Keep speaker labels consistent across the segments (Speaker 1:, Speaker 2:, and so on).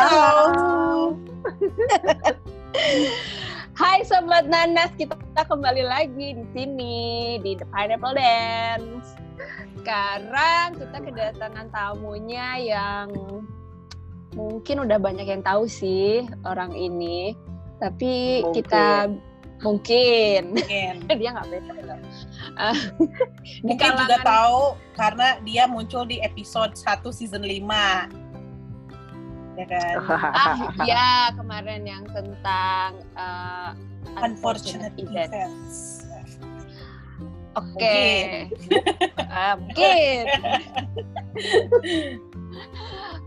Speaker 1: Halo.
Speaker 2: Hai Sobat Nanas, kita kembali lagi di sini di The Pineapple Dance. Sekarang kita kedatangan tamunya yang mungkin udah banyak yang tahu sih orang ini. Tapi
Speaker 1: Mungkin.
Speaker 2: kita mungkin
Speaker 1: Mungkin.
Speaker 2: dia nggak beda loh. Di
Speaker 1: Mungkin juga
Speaker 2: kalangan
Speaker 1: tahu karena dia muncul di episode 1 season 5. Ya kan?
Speaker 2: ah ya kemarin yang tentang uh,
Speaker 1: Unfortunate
Speaker 2: event.
Speaker 1: events.
Speaker 2: Oke. Ah, mungkin.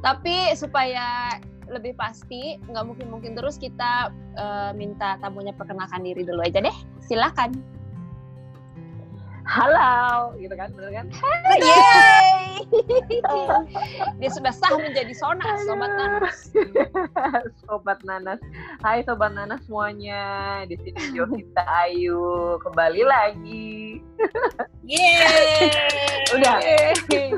Speaker 2: Tapi supaya lebih pasti, nggak mungkin mungkin terus kita eh, minta tamunya perkenalkan diri dulu aja deh. Silakan.
Speaker 3: Halo gitu kan bener kan
Speaker 2: Yeay! Dia sudah sah menjadi sonas, sobat nanas.
Speaker 3: sobat nanas hai sobat nanas semuanya di sini Jovita Ayu kembali lagi
Speaker 1: Yeay!
Speaker 3: udah
Speaker 2: Yeay.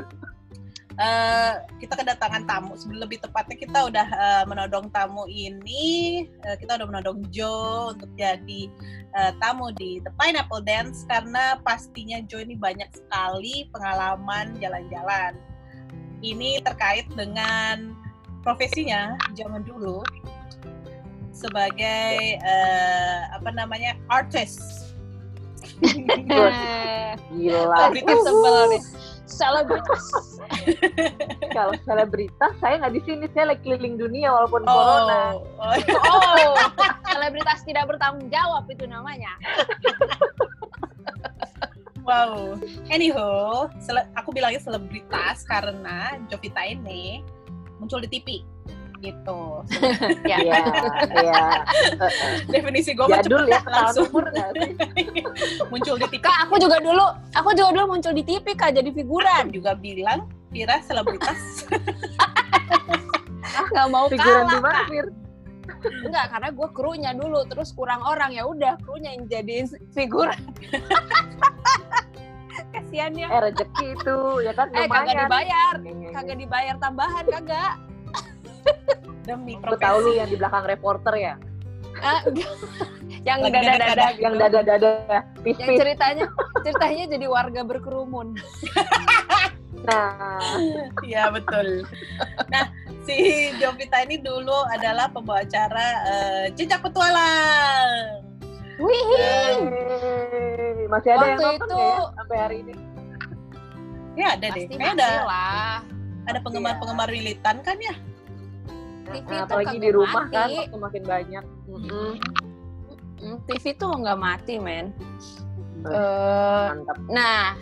Speaker 1: Eh, kita kedatangan tamu. Sebelum lebih tepatnya kita udah eh, menodong tamu ini, eh, kita udah menodong Joe untuk jadi eh, tamu di The Pineapple Dance karena pastinya Joe ini banyak sekali pengalaman jalan-jalan. Ini terkait dengan profesinya zaman dulu sebagai eh, apa namanya artist.
Speaker 3: gila
Speaker 2: sebel nih. Selebritas.
Speaker 3: kalau selebritas saya nggak di sini saya lagi keliling dunia walaupun corona
Speaker 1: Oh, oh,
Speaker 2: Oh, selebritas tidak bertanggung jawab itu namanya.
Speaker 1: Wow. Anyhow, sele- aku bilangnya selebritas karena Jovita ini muncul di TV gitu.
Speaker 2: Ya.
Speaker 3: Iya, iya.
Speaker 1: Definisi gue mah
Speaker 3: Jadul ya,
Speaker 1: cepet
Speaker 3: tahun
Speaker 1: langsung muncul di TV.
Speaker 2: Kak, aku juga dulu, aku juga dulu muncul di TV kak jadi
Speaker 1: Aku
Speaker 2: figuran.
Speaker 1: juga bilang Vira selebritas.
Speaker 2: Ah, nggak mau
Speaker 3: Figuran di
Speaker 2: kalah
Speaker 3: mana. Fir?
Speaker 2: Enggak, karena gue krunya dulu, terus kurang orang ya udah krunya yang jadiin figuran. Kasian ya.
Speaker 3: Eh, rezeki itu, ya kan
Speaker 2: Eh kagak
Speaker 3: lumayan.
Speaker 2: dibayar,
Speaker 3: Kagak
Speaker 2: kagak dibayar tambahan kagak.
Speaker 1: Demi
Speaker 3: Aku tahu lu
Speaker 1: profesi.
Speaker 3: yang di belakang reporter ya,
Speaker 2: Ah, yang dada-dada
Speaker 1: dada-dada.
Speaker 2: gitu.
Speaker 3: yang dada-dada ya,
Speaker 2: Yang ceritanya ceritanya jadi warga berkerumun.
Speaker 3: Nah,
Speaker 1: Iya betul. Nah, si Jovita ini dulu adalah pembawa acara eh, Jejak Petualang.
Speaker 2: Wih.
Speaker 3: Masih ada yang
Speaker 2: Waktu
Speaker 3: nonton
Speaker 2: itu-
Speaker 3: ya sampai hari ini?
Speaker 1: Ya ada deh.
Speaker 2: Pasti
Speaker 1: Kayaknya
Speaker 2: masih
Speaker 1: ada
Speaker 2: lah.
Speaker 1: ada penggemar-penggemar militan kan ya?
Speaker 2: TV
Speaker 3: Nah,
Speaker 2: tuh
Speaker 3: apalagi di rumah
Speaker 2: mati.
Speaker 3: kan waktu makin banyak.
Speaker 2: Mm, TV tuh nggak mati, men.
Speaker 3: Mantap.
Speaker 2: Nah,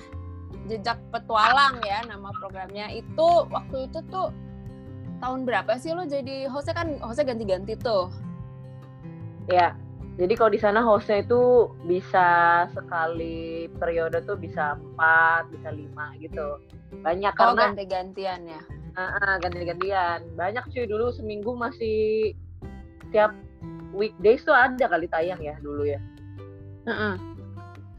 Speaker 2: jejak petualang ya nama programnya itu waktu itu tuh tahun berapa sih lo jadi hostnya kan hostnya ganti-ganti tuh.
Speaker 3: Ya. Jadi kalau di sana hostnya itu bisa sekali periode tuh bisa empat, bisa lima gitu. Banyak
Speaker 2: Oh
Speaker 3: karena
Speaker 2: ganti-gantian ya.
Speaker 3: Ah, ah, ganti-gantian. Banyak cuy dulu seminggu masih tiap weekdays tuh ada kali tayang ya dulu ya.
Speaker 2: Heeh.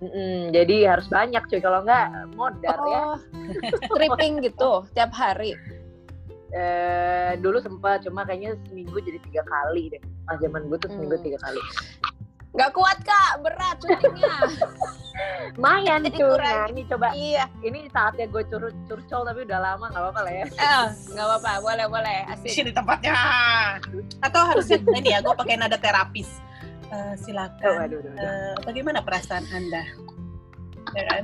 Speaker 3: Mm-mm, jadi harus banyak cuy kalau nggak modar ya.
Speaker 2: Oh, tripping gitu tiap hari.
Speaker 3: Eh, dulu sempat cuma kayaknya seminggu jadi tiga kali deh. Pas zaman gue tuh seminggu
Speaker 2: Hmm.
Speaker 3: tiga kali.
Speaker 2: Gak kuat kak, berat syutingnya.
Speaker 3: Cuy.
Speaker 2: kurang.
Speaker 3: Nah ini coba
Speaker 2: iya.
Speaker 3: ini saatnya gue cur curcol tapi udah lama nggak apa-apa lah ya.
Speaker 2: Eh, nggak apa-apa, boleh boleh, asik.
Speaker 1: sini tempatnya. Atau harus ini ya, gue pakai nada terapis. Eh,
Speaker 3: Oh,
Speaker 1: silakan.
Speaker 3: aduh, aduh, aduh.
Speaker 1: Eh, bagaimana perasaan anda? Ya kan?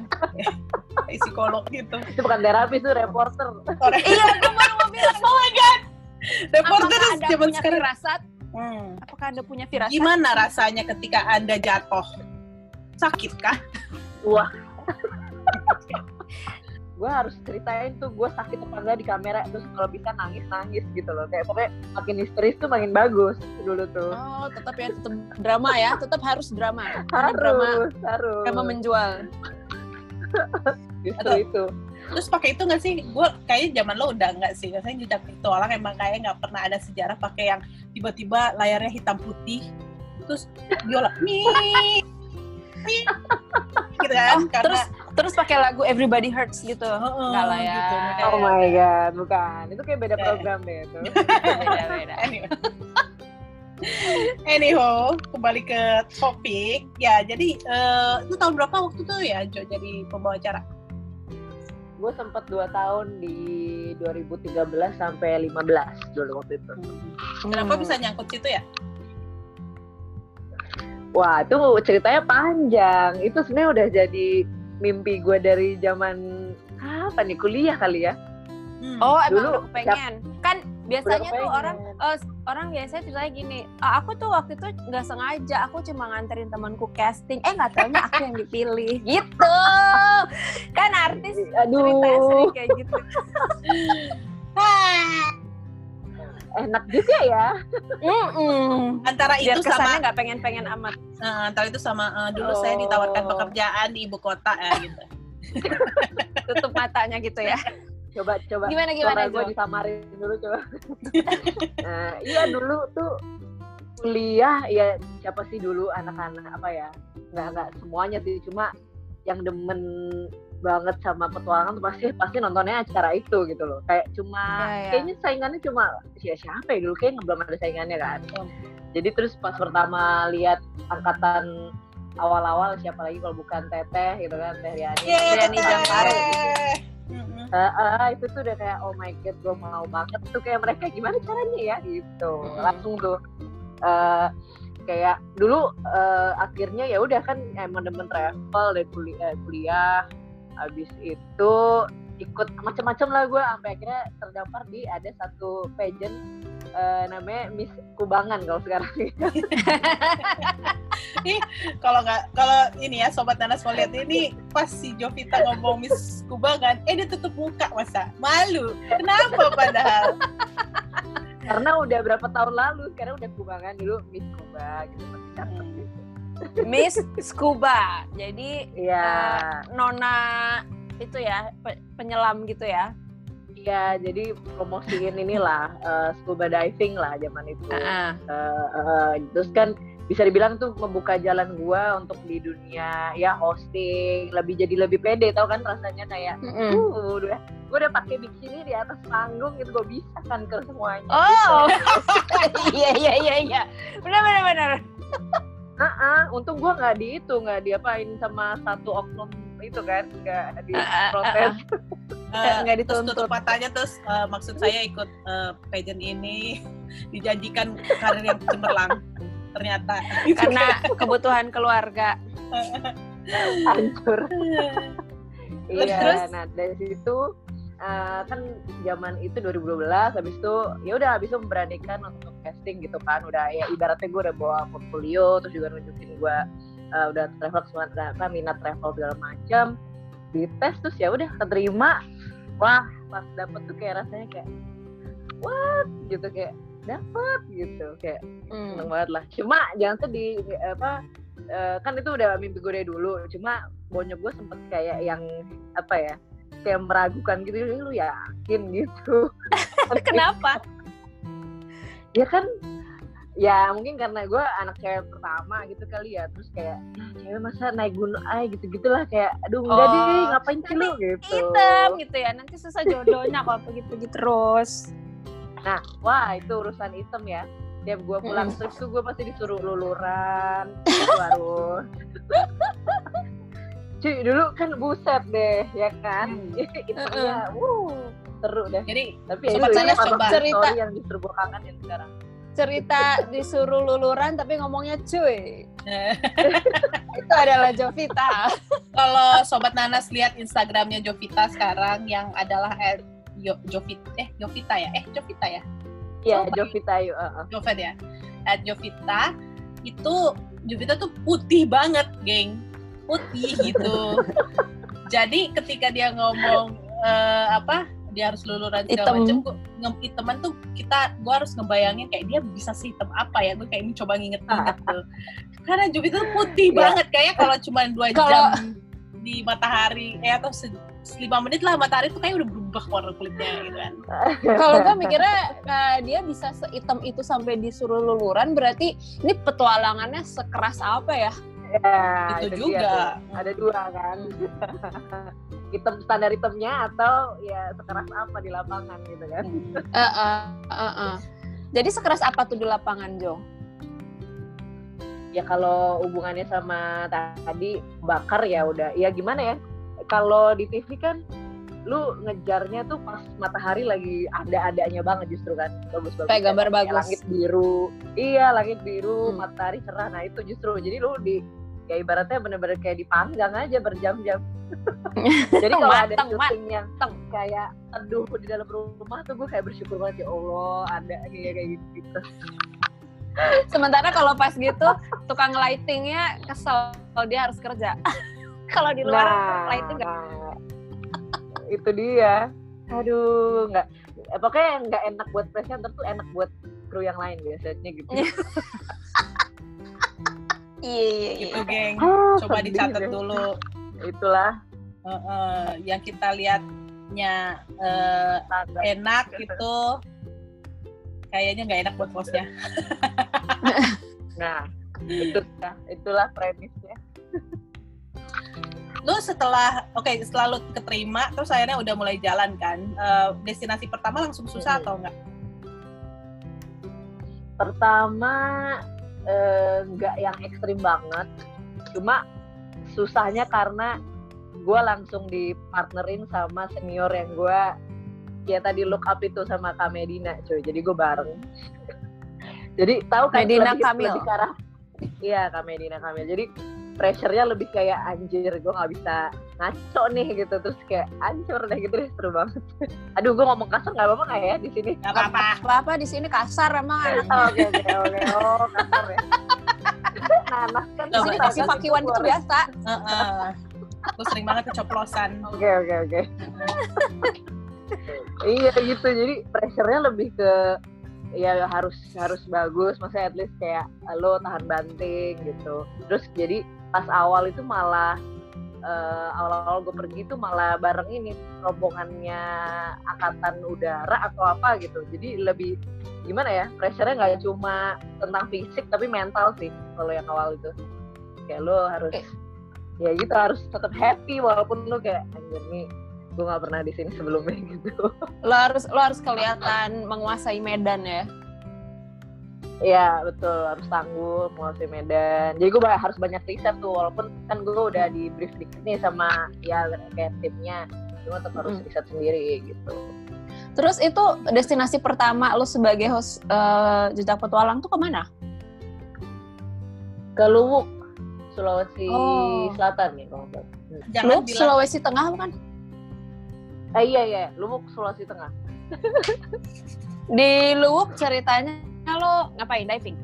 Speaker 1: Psikolog gitu.
Speaker 3: Itu bukan terapis tuh reporter.
Speaker 2: Iya, gue baru mau bilang.
Speaker 1: oh my god. Reporter zaman
Speaker 2: punya
Speaker 1: sekarang.
Speaker 2: firasat?
Speaker 1: Hmm.
Speaker 2: Apakah anda punya firasat?
Speaker 1: Gimana rasanya ketika anda jatuh? Sakit kah?
Speaker 3: Wah. gue harus ceritain tuh gue sakit apa enggak di kamera terus kalau bisa nangis nangis gitu loh kayak pokoknya makin histeris tuh makin bagus dulu tuh
Speaker 2: Oh, tetap ya, tetap drama ya, tetap harus drama. Karena drama,
Speaker 3: harus harus
Speaker 2: drama menjual.
Speaker 3: justru
Speaker 1: Atau-
Speaker 3: itu
Speaker 1: Terus pakai itu nggak sih? Gue kayaknya zaman lo udah nggak sih. Biasanya jejak petualang emang kayak nggak pernah ada sejarah pakai yang tiba-tiba layarnya hitam putih. Terus biola nih, nih, gitu kan?
Speaker 2: Oh,
Speaker 1: Karena
Speaker 2: terus Terus pakai lagu Everybody Hurts gitu.
Speaker 1: Heeh,
Speaker 2: Enggak lah ya.
Speaker 1: gitu.
Speaker 3: Oh my god, bukan. Itu kayak beda program deh itu.
Speaker 2: Beda-beda.
Speaker 1: Anyway. Anyhow, kembali ke topik. Ya, jadi eh, itu tahun berapa waktu itu ya Jo jadi pembawa acara?
Speaker 3: Gue sempat 2 tahun di 2013 sampai 15 dulu waktu itu.
Speaker 1: Kenapa
Speaker 2: Hmm.
Speaker 1: bisa nyangkut situ ya?
Speaker 3: Wah, itu ceritanya panjang. Itu sebenarnya udah jadi mimpi gue dari zaman apa nih kuliah kali ya.
Speaker 1: Hmm.
Speaker 2: Oh, emang
Speaker 3: Dulu,
Speaker 2: udah kepengen. Biasanya tuh orang eh, orang biasanya ceritanya gini, "Ah, aku tuh waktu itu nggak sengaja, aku cuma nganterin temanku casting, eh nggak taunya aku yang dipilih." Gitu. Kan artis ceritanya
Speaker 3: Aduh,
Speaker 2: sering kayak gitu.
Speaker 3: enak juga ya.
Speaker 2: Mm-mm.
Speaker 1: Antara
Speaker 2: Biar
Speaker 1: itu sama
Speaker 2: nggak pengen-pengen amat.
Speaker 1: eh, antara itu sama eh, dulu saya ditawarkan
Speaker 3: Oh.
Speaker 1: pekerjaan di ibu kota ya gitu.
Speaker 2: Tutup matanya gitu ya.
Speaker 3: Coba coba.
Speaker 2: Gimana gimana
Speaker 3: gue disamarin dulu coba. Nah, iya dulu tuh kuliah ya siapa sih dulu anak-anak apa ya nggak nggak semuanya sih cuma yang demen banget sama petualangan tuh pasti pasti nontonnya acara itu gitu loh. Kayak cuma
Speaker 2: Ya, ya.
Speaker 3: kayaknya saingannya cuma ya siapa ya dulu kayaknya belum ada saingannya kan. Jadi terus pas pertama lihat angkatan awal-awal siapa lagi kalau bukan teteh gitu kan teh Riani
Speaker 2: Riani Jangkaro.
Speaker 3: Ah, ah, itu tuh udah kayak oh my god gue mau banget tuh kayak mereka gimana caranya ya gitu. Langsung tuh eh, kayak dulu eh, akhirnya ya udah kan emang demen travel dari kuliah, kuliah habis itu ikut macam-macam lah gue sampai akhirnya terdaftar di ada satu pageant eh, namanya Miss Kubangan kalau sekarang
Speaker 1: Kalau nggak kalau ini ya sobat Nanas mau lihat ini pas si Jovita ngomong Miss Kubangan, eh dia tutup muka masa malu. Kenapa padahal?
Speaker 3: karena udah berapa tahun lalu sekarang udah Kubangan dulu Miss Kuba gitu masih cakep
Speaker 1: Hmm.
Speaker 3: gitu
Speaker 2: Miss Scuba. Jadi
Speaker 3: Iya.
Speaker 2: nona itu ya pe- penyelam gitu ya.
Speaker 3: Iya, jadi promosiin inilah eh, scuba diving lah zaman itu.
Speaker 2: Heeh.
Speaker 3: Eh, eh, terus kan bisa dibilang tuh membuka jalan gua untuk di dunia ya hosting, lebih jadi lebih pede tau kan rasanya kayak
Speaker 2: Mm-mm.
Speaker 3: uh udah gue udah pakai bikini di atas panggung gitu gue bisa kan ke semuanya.
Speaker 2: Oh, iya iya iya iya, benar benar benar.
Speaker 3: Heeh, untung gua nggak di itu nggak diapain sama satu oknum itu kan nggak di protes.
Speaker 1: Eh,
Speaker 2: Nggak
Speaker 1: terus
Speaker 2: dituntut.
Speaker 1: tutup matanya terus eh, maksud saya ikut eh, pageant ini dijanjikan karir yang cemerlang. Ternyata
Speaker 2: Karena kebutuhan keluarga.
Speaker 3: hancur. Iya,
Speaker 2: Terus?
Speaker 3: nah dari situ eh, kan zaman itu 2012 habis itu ya udah habis itu memberanikan untuk casting gitu kan udah ya ibaratnya gue udah bawa portfolio terus juga nunjukin gue eh, udah travel semua apa minat travel segala macam dites terus ya udah keterima wah pas dapet tuh kayak rasanya kayak what gitu kayak dapet gitu kayak
Speaker 2: Hmm.
Speaker 3: seneng banget lah cuma jangan sedih apa eh, kan itu udah mimpi gue dari dulu cuma bonyok gue sempet kayak yang apa ya kayak meragukan gitu "Ini lu yakin gitu
Speaker 2: Kenapa?
Speaker 3: ya kan ya mungkin karena gue anak cewek pertama gitu kali ya terus kayak "Ah, cewek masa naik gunung ay gitu gitulah kayak aduh enggak
Speaker 2: Oh,
Speaker 3: deh ngapain sih lu gitu
Speaker 2: Hitam gitu ya. Nanti susah jodohnya kalau begitu-begitu terus.
Speaker 3: Nah wah itu urusan item ya tiap gue pulang
Speaker 2: Mm.
Speaker 3: trip tuh gue pasti disuruh luluran terus harus cuy dulu kan buset deh ya kan
Speaker 1: Hmm.
Speaker 3: itemnya wuh seru deh
Speaker 1: jadi
Speaker 3: tapi ya
Speaker 1: Sobat
Speaker 3: itu ini
Speaker 1: coba.
Speaker 2: Cerita.
Speaker 3: story yang justru gue kangenin sekarang
Speaker 2: Cerita disuruh luluran tapi ngomongnya cuy. Itu adalah Jovita.
Speaker 1: kalau sobat Nanas lihat Instagramnya Jovita sekarang yang adalah Yo, Jovita eh Jovita ya? Eh Jovita ya?
Speaker 3: Iya,
Speaker 1: Oh,
Speaker 3: Jovita yuk. uh, uh.
Speaker 1: Jovet ya? At Jovita itu Jovita tuh putih banget geng. Putih gitu. Jadi ketika dia ngomong eh, apa dia harus luluran segala macam hiteman tuh kita gua harus ngebayangin kayak dia bisa sehitam apa ya? Gue kayak mencoba nginget-nginget tuh karena Jovita tuh putih
Speaker 3: Iya.
Speaker 1: banget. Kayaknya kalau cuma dua jam di matahari eh atau se- lima menit lah matahari tuh kayak udah berubah warna kulitnya gitu kan
Speaker 2: Kalau gue mikirnya eh, dia bisa seitem itu sampai disuruh luluran berarti ini petualangannya sekeras apa ya?
Speaker 3: Ya,
Speaker 1: itu
Speaker 3: dia
Speaker 1: juga.
Speaker 3: tuh. Ada dua kan. Hitam standar hitamnya atau ya sekeras apa di lapangan gitu kan.
Speaker 2: Eh, eh, eh, eh. Jadi sekeras apa tuh di lapangan, Jo?
Speaker 3: Ya kalau hubungannya sama tadi bakar ya udah. Ya gimana ya? Kalau di TV kan lu ngejarnya tuh pas matahari lagi ada-adanya banget justru kan bagus-bagus
Speaker 2: Kayak gambar
Speaker 3: Kayak
Speaker 2: bagus.
Speaker 3: langit biru iya langit biru
Speaker 2: Hmm.
Speaker 3: matahari cerah nah itu justru jadi lu di ya ibaratnya bener-bener kayak dipanggang aja berjam-jam jadi kalau ada syuting yang kayak aduh di dalam rumah tuh gue kayak bersyukur banget ya Allah ada nih kayak gitu, gitu.
Speaker 2: Sementara kalau pas gitu tukang lightingnya kesel kalau dia harus kerja. Kalau di luar lighting nggak.
Speaker 3: nah, itu dia. Aduh nggak. Eh, pokoknya nggak enak buat presenter tuh enak buat kru yang lain biasanya gitu.
Speaker 2: Iya. Iya iya.
Speaker 1: gitu geng.
Speaker 3: Ah,
Speaker 1: coba dicatat
Speaker 3: deh.
Speaker 1: dulu.
Speaker 3: Itulah.
Speaker 1: Eh, eh, yang kita lihatnya eh,
Speaker 3: standar.
Speaker 1: enak itu kayaknya nggak enak buat bosnya
Speaker 3: nah itu itulah premisnya
Speaker 1: lu setelah oke setelah lu keterima terus akhirnya udah mulai jalan kan? Eh, destinasi pertama langsung susah
Speaker 3: Hmm.
Speaker 1: atau enggak?
Speaker 3: Pertama eh, nggak yang ekstrim banget. Cuma susahnya karena gue langsung dipartnerin sama senior yang gue ya tadi look up itu sama Kak Medina cuy. Jadi gue bareng. Jadi tahu kan
Speaker 2: Medina
Speaker 3: lebih,
Speaker 2: Kamil.
Speaker 3: lebih iya Kak Medina Kamil. Jadi pressure-nya lebih kayak anjir gue nggak bisa ngaco nih gitu. Terus kayak hancur deh gitu. Deh seru banget. Aduh gue ngomong kasar nggak apa-apa nggak ya di sini?
Speaker 1: Nggak apa-apa.
Speaker 2: Apa di sini kasar emang. Anak.
Speaker 3: Oke oke oke. Oh kasar ya. Nanas kan
Speaker 1: Di sini
Speaker 2: Kasih fakiwan
Speaker 3: itu
Speaker 2: itu biasa.
Speaker 1: Aku sering banget keceplosan.
Speaker 3: Oke oke oke. Iya gitu. Jadi pressure-nya lebih ke ya harus harus bagus. Maksudnya at least kayak lo tahan banting gitu. Terus jadi pas awal itu malah eh, awal-awal gue pergi tuh malah bareng ini rombongannya angkatan udara atau apa gitu jadi lebih gimana ya pressure-nya nggak cuma tentang fisik tapi mental sih kalau yang awal itu kayak lo harus
Speaker 2: Eh.
Speaker 3: ya gitu harus tetap happy walaupun lo kayak anjir nih gue nggak pernah di sini sebelumnya gitu
Speaker 2: Lo harus lo harus kelihatan menguasai medan ya.
Speaker 3: Iya betul harus tangguh menguasai medan. Jadi gue harus banyak riset tuh walaupun kan gue udah di brief dikit nih sama ya kayak timnya, cuma tetap harus
Speaker 2: Hmm.
Speaker 3: riset sendiri gitu.
Speaker 2: Terus itu destinasi pertama lo sebagai host eh, jejak petualang tuh ke mana?
Speaker 3: Ke Luwuk, Sulawesi
Speaker 2: Oh.
Speaker 3: Selatan nih kalau nggak salah. Hmm.
Speaker 1: bilang
Speaker 2: Sulawesi Tengah bukan?
Speaker 3: Eh iya iya, Luwuk Sulawesi Tengah.
Speaker 2: Di Luwuk ceritanya lo ngapain diving?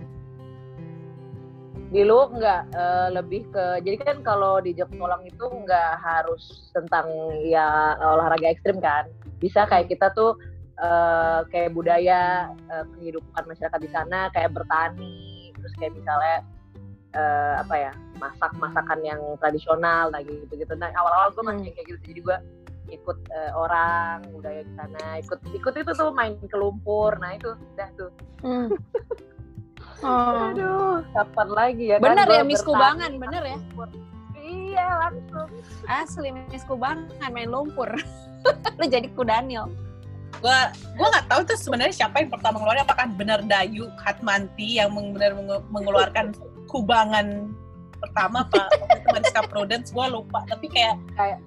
Speaker 3: Di Luwuk nggak eh, lebih ke jadi kan kalau di Jepang itu nggak harus tentang ya olahraga ekstrim kan. Bisa kayak kita tuh eh, kayak budaya eh, kehidupan masyarakat di sana kayak bertani terus kayak misalnya eh, apa ya masak masakan yang tradisional nah gitu gitu nah awal-awal gue masih
Speaker 2: Hmm.
Speaker 3: kayak gitu jadi gue ikut eh, orang budaya di sana ikut ikut itu tuh main ke lumpur nah itu udah tuh
Speaker 2: Hmm. Oh.
Speaker 3: aduh kapan lagi ya kan
Speaker 2: Bener
Speaker 3: gua
Speaker 2: ya Miss
Speaker 3: bertani
Speaker 2: Kubangan, bener ya?
Speaker 3: lumpur. iya langsung
Speaker 2: Asli Miss Kubangan main lumpur. lo jadi kudanil.
Speaker 1: gua gua nggak tahu tuh sebenarnya siapa yang pertama ngeluarin apakah benar Dayu Hatmanti yang benar mengeluarkan kubangan pertama pak Mariska Prudence gua lupa tapi kayak
Speaker 3: Kayak-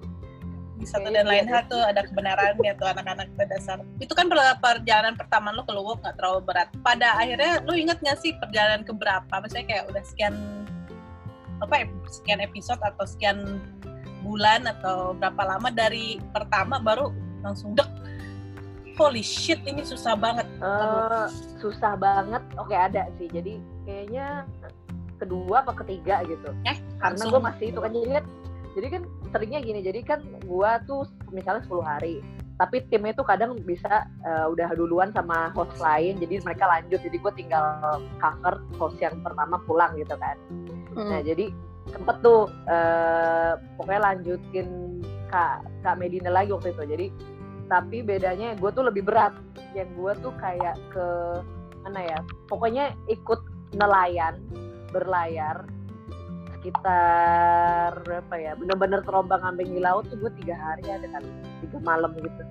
Speaker 1: satu dan lain
Speaker 3: iya
Speaker 1: hal tuh ada kebenarannya tuh anak-anak pada dasar. Itu kan per- perjalanan pertama lu ke Luwuk nggak terlalu berat. Pada akhirnya lu inget nggak sih perjalanan keberapa? Maksudnya kayak udah sekian apa ya sekian episode atau sekian bulan atau berapa lama dari pertama baru langsung dek holy shit ini susah banget.
Speaker 3: Eh, susah banget. Oke ada sih. Jadi kayaknya kedua apa ketiga gitu.
Speaker 1: Eh
Speaker 3: karena gue masih itu kan jadi kan jadi kan seringnya gini jadi kan gue tuh misalnya 10 hari tapi timnya tuh kadang bisa eh, udah duluan sama host lain jadi mereka lanjut jadi gue tinggal cover host yang pertama pulang gitu kan Nah
Speaker 2: Hmm.
Speaker 3: jadi sempet tuh eh, pokoknya lanjutin kak kak Medina lagi waktu itu. Jadi tapi bedanya gue tuh lebih berat. Yang gue tuh kayak ke mana ya? Pokoknya ikut nelayan berlayar sekitar berapa ya bener-bener terombang ambing di laut tuh gue tiga hari ada kali tiga malam gitu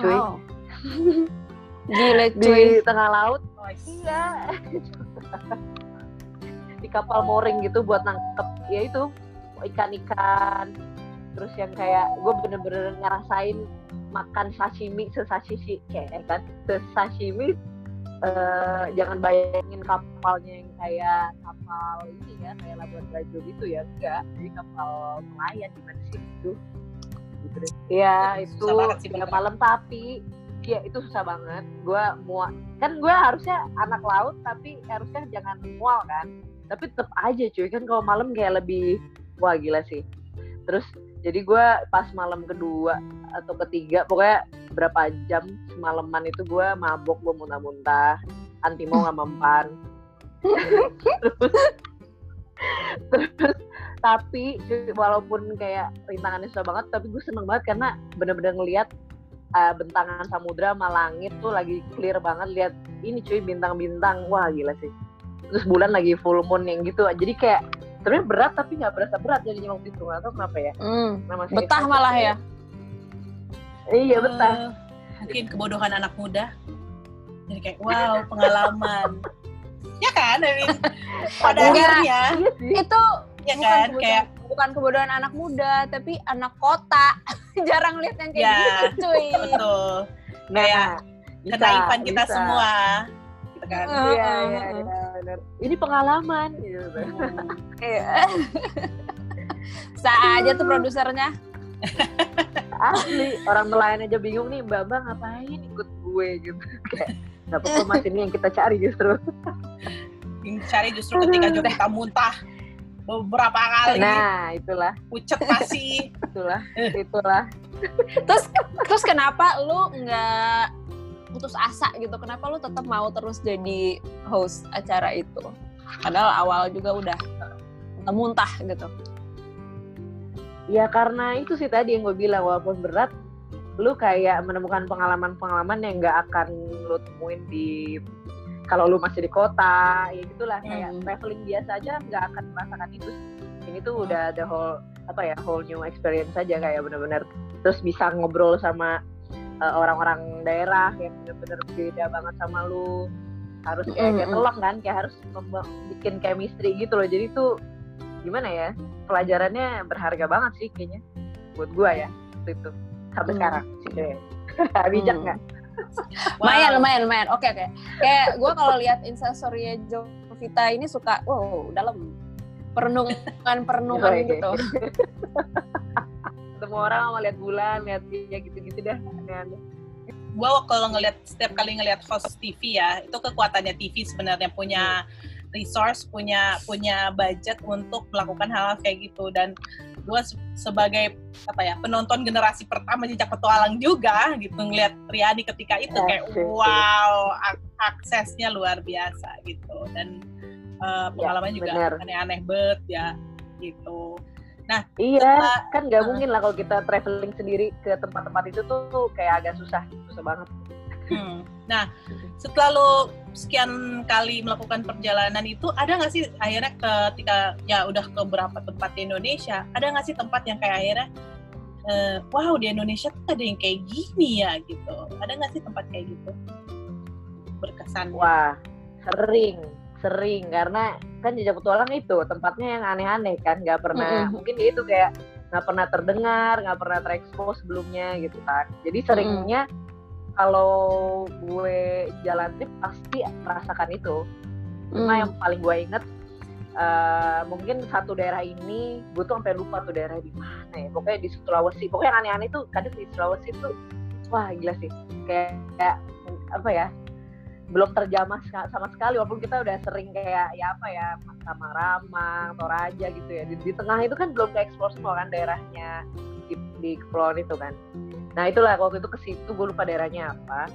Speaker 3: cuy
Speaker 2: Wow. Gila
Speaker 3: di
Speaker 2: cuy.
Speaker 3: tengah laut
Speaker 1: Nice.
Speaker 3: iya di kapal mooring gitu buat nangkep ya itu ikan-ikan terus yang kayak gue bener-bener ngerasain makan sashimi sesashimi kayak kan sesashimi eh, jangan bayangin kapalnya yang kayak kapal ini ya kayak Labuan Bajo gitu ya enggak jadi kapal nelayan gimana sih itu gitu deh. Iya itu tiga malam tapi Iya itu susah banget. Gue mual kan gue harusnya anak laut tapi harusnya jangan mual kan. Tapi tetep aja cuy kan kalau malam kayak lebih wah gila sih. Terus jadi gue pas malam kedua atau ketiga pokoknya berapa jam semalaman itu gue mabok gue muntah-muntah anti mau nggak mempan terus, terus tapi walaupun kayak rintangannya susah banget tapi gue seneng banget karena bener-bener ngelihat uh, bentangan samudra sama langit tuh lagi clear banget lihat ini cuy bintang-bintang wah gila sih terus bulan lagi full moon yang gitu jadi kayak sebenarnya berat tapi nggak berasa berat jadinya waktu itu nggak tahu kenapa ya
Speaker 2: Hmm.
Speaker 3: saya
Speaker 2: Betah malah ya.
Speaker 3: iya betah
Speaker 1: Eh, mungkin kebodohan anak muda. Jadi kayak wow pengalaman. Ya kan, I mean, pada akhirnya,
Speaker 3: iya
Speaker 2: Itu
Speaker 1: ya
Speaker 2: bukan
Speaker 1: kan,
Speaker 2: kebodohan,
Speaker 1: kayak
Speaker 2: bukan kebodohan anak muda, tapi anak kota. Jarang lihat yang kayak
Speaker 1: Ya,
Speaker 2: gitu, cuy.
Speaker 1: betul
Speaker 3: nah
Speaker 1: kayak
Speaker 3: bisa,
Speaker 1: kenaifan kita
Speaker 3: bisa.
Speaker 1: semua, gitu kan.
Speaker 3: Iya iya iya, ini pengalaman gitu
Speaker 2: Iya. Sa aja tuh produsernya.
Speaker 3: asli orang nelayan aja bingung nih mbak mbak ngapain ikut gue gitu kayak nggak apa-apa mas ini yang kita cari justru
Speaker 1: Yang Cari justru ketika juga kita muntah beberapa kali,
Speaker 3: nah itulah
Speaker 1: pucet pasti.
Speaker 3: itulah itulah
Speaker 2: Terus terus kenapa lu nggak putus asa gitu? Kenapa lu tetap mau terus jadi host acara itu? Padahal awal juga udah muntah gitu.
Speaker 3: ya karena itu sih tadi yang gue bilang walaupun berat lu kayak menemukan pengalaman-pengalaman yang nggak akan lu temuin di kalau lu masih di kota ya gitulah kayak
Speaker 2: Hmm.
Speaker 3: traveling biasa aja nggak akan merasakan itu ini tuh udah ada whole apa ya whole new experience aja kayak bener-bener terus bisa ngobrol sama uh, orang-orang daerah yang bener-bener beda banget sama lu harus kayak kayak
Speaker 2: Mm-mm.
Speaker 3: telang kan kayak harus bikin chemistry gitu loh jadi tuh gimana ya pelajarannya berharga banget sih kayaknya buat gua ya itu sampai
Speaker 2: Hmm.
Speaker 3: sekarang sih deh bijak
Speaker 2: Hmm.
Speaker 3: nggak
Speaker 2: Lumayan, lumayan, lumayan. Oke, oke. Kayak gue kalau lihat instastory Jovita ini suka, wow, dalam perenungan-perenungan
Speaker 3: Yoi.
Speaker 2: gitu.
Speaker 3: semua orang mau lihat bulan lihat dia gitu-gitu dah
Speaker 1: gua kalau ngelihat setiap kali ngelihat host TV ya itu kekuatannya TV sebenarnya punya resource punya punya budget untuk melakukan hal-hal kayak gitu dan gua se- sebagai apa ya penonton generasi pertama jejak petualang juga gitu ngelihat Riani ketika itu kayak wow ak- aksesnya luar biasa gitu dan uh, pengalamannya juga
Speaker 3: bener.
Speaker 1: aneh-aneh bet ya gitu
Speaker 3: iya
Speaker 1: Setelah-
Speaker 3: kan nggak
Speaker 1: Heeh.
Speaker 3: mungkin lah kalau kita traveling sendiri ke tempat-tempat itu tuh, tuh kayak agak susah susah banget
Speaker 1: Hmm. Nah, setelah lo sekian kali melakukan perjalanan itu, ada nggak sih akhirnya ketika ya udah ke beberapa tempat di Indonesia, ada nggak sih tempat yang kayak akhirnya, eh, wow di Indonesia tuh ada yang kayak gini ya gitu. Ada nggak sih tempat kayak gitu? Berkesan.
Speaker 3: wah sering sering karena kan jejak petualang itu tempatnya yang aneh-aneh kan nggak pernah
Speaker 2: Mm-mm.
Speaker 3: mungkin dia itu kayak nggak pernah terdengar nggak pernah terekspos sebelumnya gitu kan jadi seringnya kalau gue jalan trip pasti merasakan itu. Cuma
Speaker 2: Hmm.
Speaker 3: yang paling gue inget eh, mungkin satu daerah ini gue tuh sampai lupa tuh daerah di mana ya. Pokoknya di Sulawesi. Pokoknya yang aneh-aneh tuh kadang di Sulawesi tuh wah gila sih. Kayak, kayak apa ya belum terjamah sama sekali. Walaupun kita udah sering kayak ya apa ya sama Ramang, Toraja gitu ya. Di, di tengah itu kan belum ke-explore semua kan daerahnya di, di kepulauan itu kan nah itulah waktu itu ke situ gue lupa daerahnya apa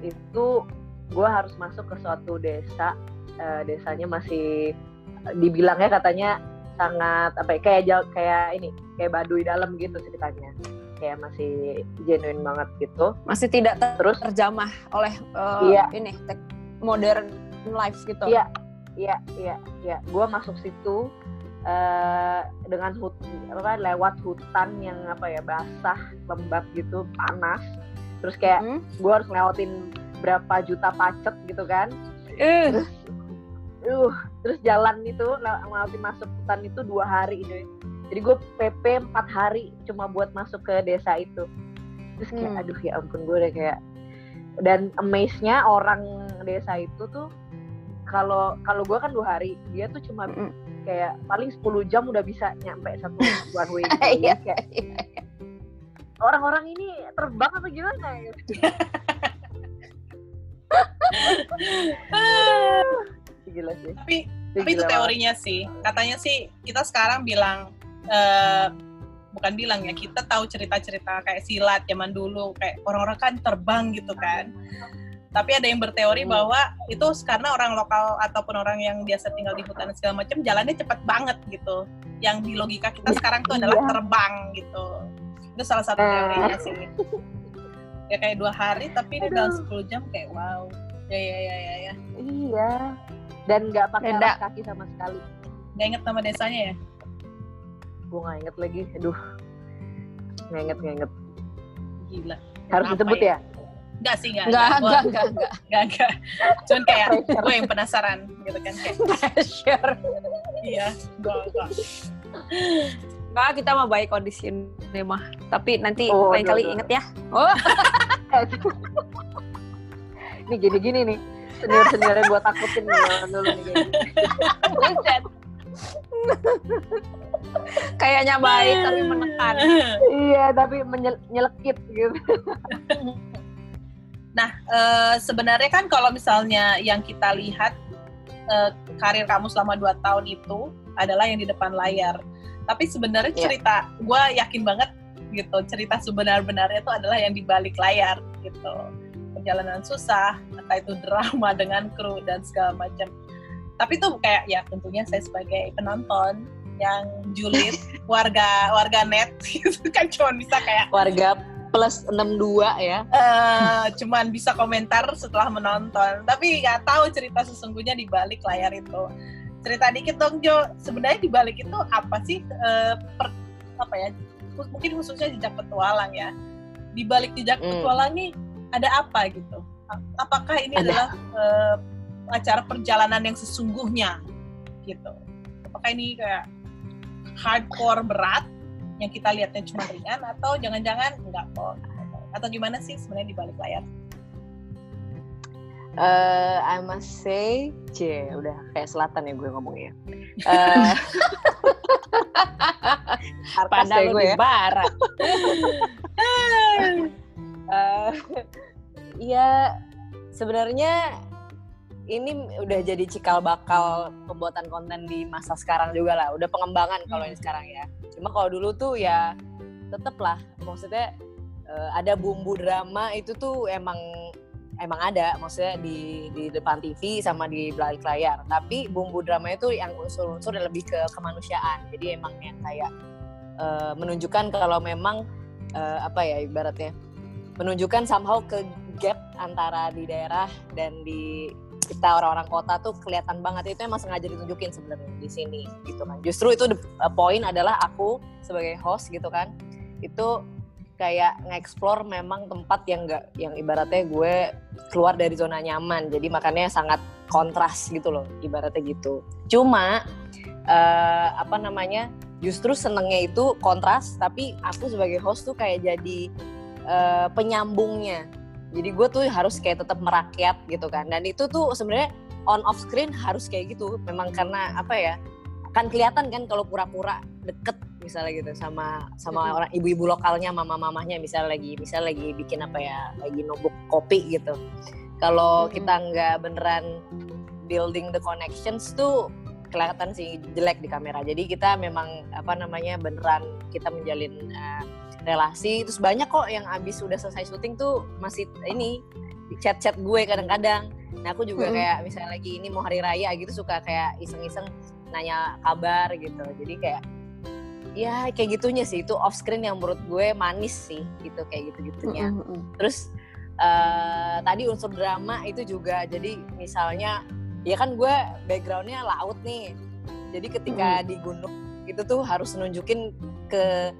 Speaker 3: itu gue harus masuk ke suatu desa eh, desanya masih dibilangnya katanya sangat apa ya, kayak kayak ini kayak baduy dalam gitu ceritanya kayak masih genuine banget gitu
Speaker 2: Masih tidak ter-
Speaker 3: terus
Speaker 2: terjamah oleh eh,
Speaker 3: Iya.
Speaker 2: ini modern life gitu.
Speaker 3: Iya, iya, iya, iya. Gue masuk situ
Speaker 2: eh, dengan hut apa lewat hutan yang apa ya basah lembab gitu panas terus kayak
Speaker 3: Hmm.
Speaker 2: gue harus ngelewatin berapa juta pacet gitu kan
Speaker 3: Eh,
Speaker 2: terus uh terus jalan itu le- ngelewatin masuk hutan itu dua hari cuy jadi gue PP empat hari cuma buat masuk ke desa itu terus kayak
Speaker 3: Hmm.
Speaker 2: aduh ya ampun gue udah kayak dan amaze-nya orang desa itu tuh kalau kalau gue kan dua hari dia tuh cuma
Speaker 3: Mm.
Speaker 2: Kayak paling 10 jam udah bisa nyampe satu one way gitu.
Speaker 3: Iya.
Speaker 2: Kayak orang-orang ini terbang apa gimana gitu. gila sih
Speaker 1: tapi
Speaker 2: Itu
Speaker 1: tapi itu
Speaker 2: gila banget.
Speaker 1: teorinya sih katanya sih kita sekarang bilang eh, bukan bilang ya kita tahu cerita-cerita kayak silat zaman dulu kayak orang-orang kan terbang gitu kan tapi ada yang berteori
Speaker 2: Hmm.
Speaker 1: bahwa itu karena orang lokal ataupun orang yang biasa tinggal di hutan segala macam jalannya cepet banget gitu. Yang di logika kita sekarang tuh adalah
Speaker 2: Iya.
Speaker 1: terbang gitu. Itu salah satu
Speaker 2: Eh.
Speaker 1: teorinya sih. Ya kayak dua hari tapi ini dalam
Speaker 2: Aduh.
Speaker 1: 10 jam kayak wow. Ya ya ya ya ya.
Speaker 2: Iya. Dan nggak pakai alas kaki sama sekali.
Speaker 1: Nggak inget nama desanya ya?
Speaker 2: Gue nggak inget lagi. Aduh. Nggak inget nggak inget
Speaker 1: gila.
Speaker 2: Harus disebut
Speaker 1: ya?
Speaker 2: ya
Speaker 1: Enggak sih, enggak.
Speaker 3: enggak, enggak, enggak, enggak.
Speaker 1: enggak, enggak. Cuman kayak gue yang penasaran gitu kan kayak
Speaker 3: Pressure.
Speaker 1: iya, enggak, enggak.
Speaker 3: Enggak, kita mah baik kondisi ini mah. Tapi nanti
Speaker 2: Oh,
Speaker 3: lain kali inget ya. Oh,
Speaker 2: ini gini-gini nih senior senior yang gue takutin dulu nih
Speaker 3: buset. Kayaknya baik tapi menekan.
Speaker 2: iya tapi menyel- nyelekit gitu
Speaker 1: Eh, sebenarnya kan kalau misalnya yang kita lihat eh, karir kamu selama 2 tahun itu adalah yang di depan layar. Tapi sebenarnya
Speaker 3: Iya.
Speaker 1: cerita, gue yakin banget gitu, cerita sebenar-benarnya itu adalah yang di balik layar gitu. Perjalanan susah, entah itu drama dengan kru dan segala macam. Tapi itu kayak ya tentunya saya sebagai penonton yang julid, warga warga net gitu kan cuma bisa kayak
Speaker 3: Warga plus 62 ya.
Speaker 1: eh cuman bisa komentar setelah menonton. Tapi nggak tahu cerita sesungguhnya di balik layar itu. Cerita dikit dong Jo. Sebenarnya di balik itu apa sih eh, per- apa ya mungkin khususnya jejak petualang ya. Di balik jejak
Speaker 3: Hmm.
Speaker 1: petualang nih ada apa gitu? Apakah ini
Speaker 3: Ada.
Speaker 1: adalah eh, acara perjalanan yang sesungguhnya gitu? Apakah ini kayak hardcore berat yang kita lihatnya cuma ringan atau jangan-jangan enggak kok atau gimana sih sebenarnya di balik layar
Speaker 3: Eh, I must say, c, udah kayak selatan ya gue ngomongnya. Eh,
Speaker 2: Arkas
Speaker 3: padahal
Speaker 2: ya
Speaker 3: lu
Speaker 2: gue
Speaker 3: di
Speaker 2: ya
Speaker 3: barat. Eh, Iya, sebenarnya ini udah jadi cikal bakal pembuatan konten di masa sekarang juga lah. Udah pengembangan kalau
Speaker 1: Hmm.
Speaker 3: ini sekarang ya. Cuma kalau dulu tuh ya tetep lah. Maksudnya eh, ada bumbu drama itu tuh emang emang ada. Maksudnya di di depan TV sama di balik layar. Tapi bumbu drama itu yang unsur-unsur yang lebih ke kemanusiaan. Jadi emang yang kayak eh, menunjukkan kalau memang eh, apa ya ibaratnya menunjukkan somehow ke gap antara di daerah dan di kita orang-orang kota tuh kelihatan banget. Itu emang sengaja ditunjukin sebenarnya di sini gitu kan. Justru itu uh, point adalah aku sebagai host gitu kan. Itu kayak nge-explore memang tempat yang enggak yang ibaratnya gue keluar dari zona nyaman. Jadi makanya sangat kontras gitu loh ibaratnya gitu. Cuma eh, apa namanya justru senengnya itu kontras tapi aku sebagai host tuh kayak jadi eh, penyambungnya jadi gue tuh harus kayak tetap merakyat gitu kan. Dan itu tuh sebenarnya on off screen harus kayak gitu. Memang karena apa ya kan kelihatan kan kalau pura-pura deket misalnya gitu sama sama orang ibu-ibu lokalnya mama-mamahnya misalnya lagi misalnya lagi bikin apa ya lagi nubuk kopi gitu. Kalau kita nggak beneran building the connections tuh kelihatan sih jelek di kamera. Jadi kita memang apa namanya beneran kita menjalin eh, relasi terus banyak kok yang abis udah selesai syuting tuh masih ini chat-chat gue kadang-kadang. Nah aku juga
Speaker 2: Mm-mm.
Speaker 3: kayak misalnya lagi ini mau hari raya gitu suka kayak iseng-iseng nanya kabar gitu. Jadi kayak ya kayak gitunya sih itu off screen yang menurut gue manis sih gitu kayak gitu gitunya terus eh, tadi unsur drama itu juga jadi misalnya ya kan gue backgroundnya laut nih. Jadi ketika di gunung itu tuh harus nunjukin ke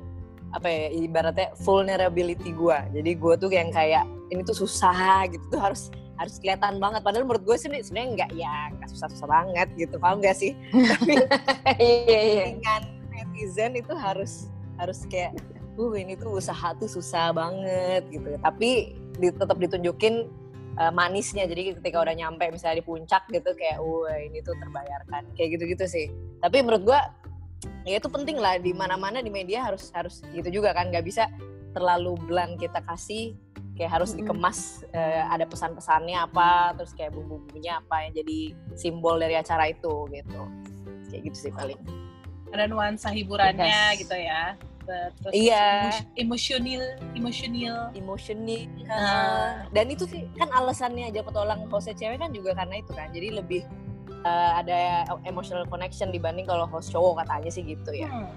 Speaker 3: apa ya ibaratnya vulnerability gue. Jadi gue tuh yang kayak ini tuh susah gitu tuh harus harus kelihatan banget. Padahal menurut gue sih sebenarnya nggak ya nggak susah-susah banget gitu, paham gak sih? Tapi
Speaker 2: Iya iya.
Speaker 3: dengan netizen itu harus harus kayak uh ini tuh usaha tuh susah banget gitu. Tapi di, tetap ditunjukin uh, manisnya. Jadi ketika udah nyampe misalnya di puncak gitu kayak wah ini tuh terbayarkan. Kayak gitu-gitu sih. Tapi menurut gue ya itu penting lah di mana-mana di media harus harus gitu juga kan nggak bisa terlalu blunt kita kasih kayak harus dikemas eh, ada pesan-pesannya apa terus kayak bumbu-bumbunya apa yang jadi simbol dari acara itu gitu kayak gitu sih paling
Speaker 1: Ada nuansa hiburannya
Speaker 2: Yes.
Speaker 1: gitu ya. Terus
Speaker 3: Iya.
Speaker 1: emo- emosional, emosional.
Speaker 3: emotioning
Speaker 1: Ah.
Speaker 3: dan itu sih kan alasannya aja petualang hostnya cewek kan juga karena itu kan jadi lebih eh, ada emotional connection dibanding kalau host cowok katanya sih gitu ya
Speaker 1: Hmm.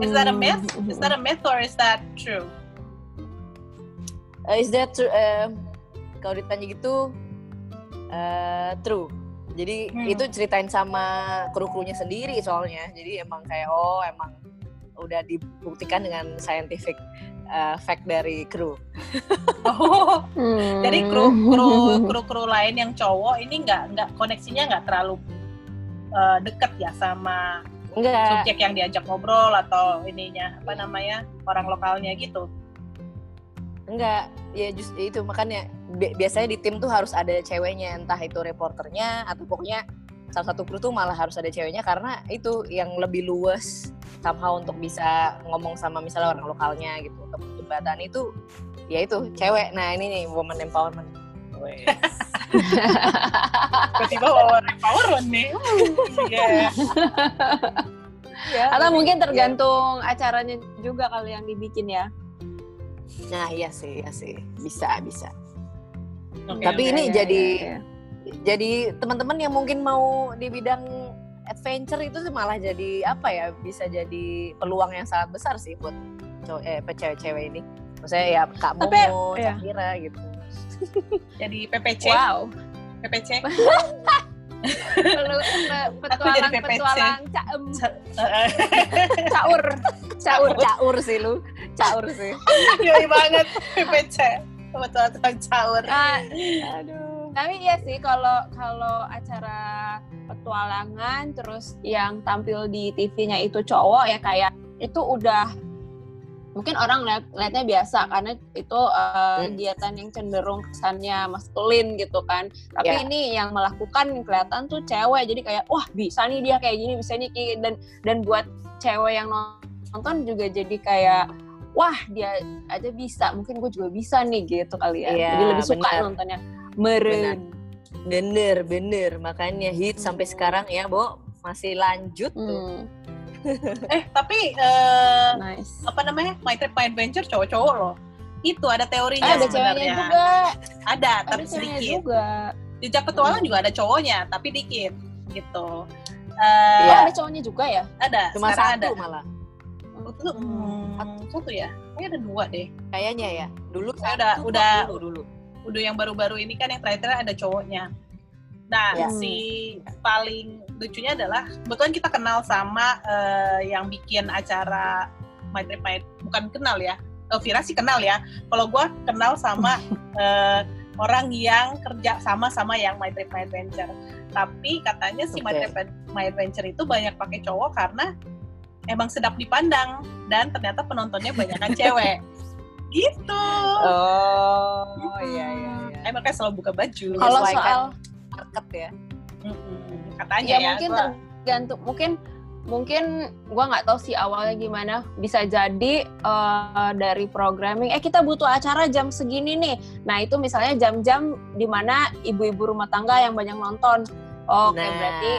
Speaker 1: Is that a myth?
Speaker 2: Hmm.
Speaker 1: Is that a myth or is that true?
Speaker 3: Uh, is that true? Uh, kalau ditanya gitu, uh, true. Jadi
Speaker 1: Hmm.
Speaker 3: itu ceritain sama kru-krunya sendiri soalnya. Jadi emang kayak oh emang udah dibuktikan dengan scientific uh, fact dari kru.
Speaker 1: Oh,
Speaker 2: Hmm.
Speaker 1: jadi kru kru kru kru lain yang cowok ini nggak nggak koneksinya nggak terlalu uh, deket ya sama
Speaker 3: Enggak.
Speaker 1: subjek yang diajak ngobrol atau ininya apa namanya orang lokalnya gitu.
Speaker 3: Enggak, ya just itu makanya bi- biasanya di tim tuh harus ada ceweknya, entah itu reporternya atau pokoknya salah satu kru tuh malah harus ada ceweknya karena itu yang lebih luas somehow untuk bisa ngomong sama misalnya orang lokalnya gitu. Untuk jembatan itu ya itu cewek. Nah, ini nih woman empowerment.
Speaker 1: Tiba-tiba power power nih. Iya.
Speaker 3: Iya,
Speaker 2: Atau mungkin tergantung acaranya juga kali yang dibikin ya.
Speaker 3: Nah, iya sih, iya sih. Bisa, bisa.
Speaker 1: Oke,
Speaker 3: Tapi
Speaker 1: oke.
Speaker 3: ini
Speaker 2: Iya,
Speaker 3: jadi-
Speaker 2: iya, iya.
Speaker 3: Jadi teman-teman yang mungkin mau di bidang adventure itu malah jadi apa ya bisa jadi peluang yang sangat besar sih buat cowok eh cewek-cewek ini maksudnya ya kak
Speaker 2: Tapi,
Speaker 3: Momo,
Speaker 2: iya.
Speaker 3: Cakira gitu
Speaker 1: jadi PPC,
Speaker 2: Wow.
Speaker 1: PPC.
Speaker 2: Petualang
Speaker 1: PPC.
Speaker 2: petualang caem
Speaker 1: Heeh.
Speaker 2: caur caur.
Speaker 3: caur sih lu caur sih
Speaker 1: Yoi banget PPC. Betul tukang caur.
Speaker 2: Ah,
Speaker 3: aduh
Speaker 2: tapi iya sih kalau kalau acara petualangan terus yang tampil di TV-nya itu cowok ya kayak itu udah mungkin orang lihat lihatnya biasa karena itu uh,
Speaker 3: Hmm.
Speaker 2: kegiatan yang cenderung kesannya maskulin gitu kan tapi
Speaker 3: Ya.
Speaker 2: ini yang melakukan kelihatan tuh cewek jadi kayak wah bisa nih dia kayak gini bisa nih kayak- dan dan buat cewek yang nonton juga jadi kayak wah dia aja bisa mungkin gue juga bisa nih gitu kali ya
Speaker 3: Iya,
Speaker 2: jadi lebih suka
Speaker 3: benar.
Speaker 2: nontonnya meren
Speaker 3: bener bener makanya hit sampai sekarang ya Bo masih lanjut tuh
Speaker 2: Hmm,
Speaker 1: Eh tapi eh,
Speaker 2: nice
Speaker 1: apa namanya My Trip My Adventure cowok-cowok loh. Itu ada teorinya
Speaker 2: ada
Speaker 1: sebenarnya.
Speaker 2: ceweknya juga
Speaker 1: Ada,
Speaker 2: ada
Speaker 1: tapi
Speaker 2: ceweknya
Speaker 1: sedikit.
Speaker 2: juga
Speaker 1: Jejak petualang juga ada cowoknya, tapi dikit gitu. Eh,
Speaker 2: oh
Speaker 3: Iya.
Speaker 2: ada cowoknya juga ya
Speaker 1: Ada,
Speaker 3: cuma
Speaker 1: sekarang
Speaker 3: satu
Speaker 1: ada.
Speaker 3: malah
Speaker 1: Itu, hmm, satu ya? Kayaknya ada dua deh.
Speaker 3: kayaknya ya dulu
Speaker 1: Saya udah- udah-
Speaker 3: dulu dulu
Speaker 1: Udah yang baru-baru ini kan yang terakhir ada cowoknya. Nah,
Speaker 3: Ya.
Speaker 1: si paling lucunya adalah kebetulan kita kenal sama eh, yang bikin acara My Trip My bukan kenal ya. Eh, Vira sih kenal ya. Kalau gue kenal sama eh, orang yang kerja sama sama yang My Trip My Adventure. Tapi katanya si My
Speaker 3: Oke.
Speaker 1: Trip My Adventure itu banyak pakai cowok karena emang sedap dipandang dan ternyata penontonnya banyak kan cewek. Gitu.
Speaker 3: oh iya iya iya.
Speaker 1: Eh, makanya selalu buka baju.
Speaker 2: kalau soal
Speaker 3: market ya.
Speaker 1: Mm-mm. katanya
Speaker 2: ya
Speaker 1: ya,
Speaker 2: mungkin
Speaker 1: gua-
Speaker 2: tergantung mungkin mungkin gua nggak tahu sih awalnya gimana. Bisa jadi eh, dari programming eh kita butuh acara jam segini nih. Nah itu misalnya jam-jam di mana ibu-ibu rumah tangga yang banyak nonton. Oke
Speaker 3: nah.
Speaker 2: berarti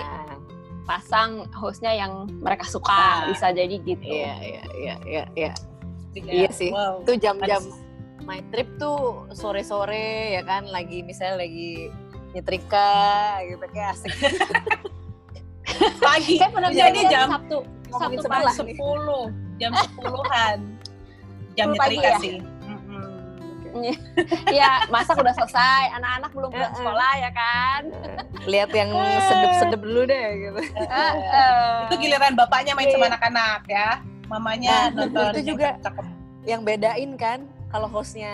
Speaker 2: pasang hostnya yang mereka suka
Speaker 1: Nah.
Speaker 2: bisa jadi gitu.
Speaker 3: Iya iya iya iya iya
Speaker 1: Kayak,
Speaker 3: iya sih.
Speaker 1: wow.
Speaker 3: itu jam-jam my trip tuh sore-sore ya kan lagi misalnya lagi nyetrika gitu kayak asik
Speaker 1: pagi
Speaker 2: saya pernah
Speaker 1: jadi
Speaker 2: kejadian
Speaker 1: jam
Speaker 2: Sabtu Sabtu pagi.
Speaker 1: 10 jam 10-an jam
Speaker 2: 10 pagi
Speaker 1: nyetrika
Speaker 2: ya?
Speaker 1: sih
Speaker 2: ya masak udah selesai anak-anak belum pulang sekolah ya kan
Speaker 3: Lihat yang sedep-sedep dulu deh gitu.
Speaker 1: itu giliran bapaknya main
Speaker 3: Iya,
Speaker 1: sama
Speaker 3: iya.
Speaker 1: anak-anak ya mamanya
Speaker 3: Nah,
Speaker 1: nonton
Speaker 3: itu juga.
Speaker 1: cakep
Speaker 3: Yang bedain kan kalau hostnya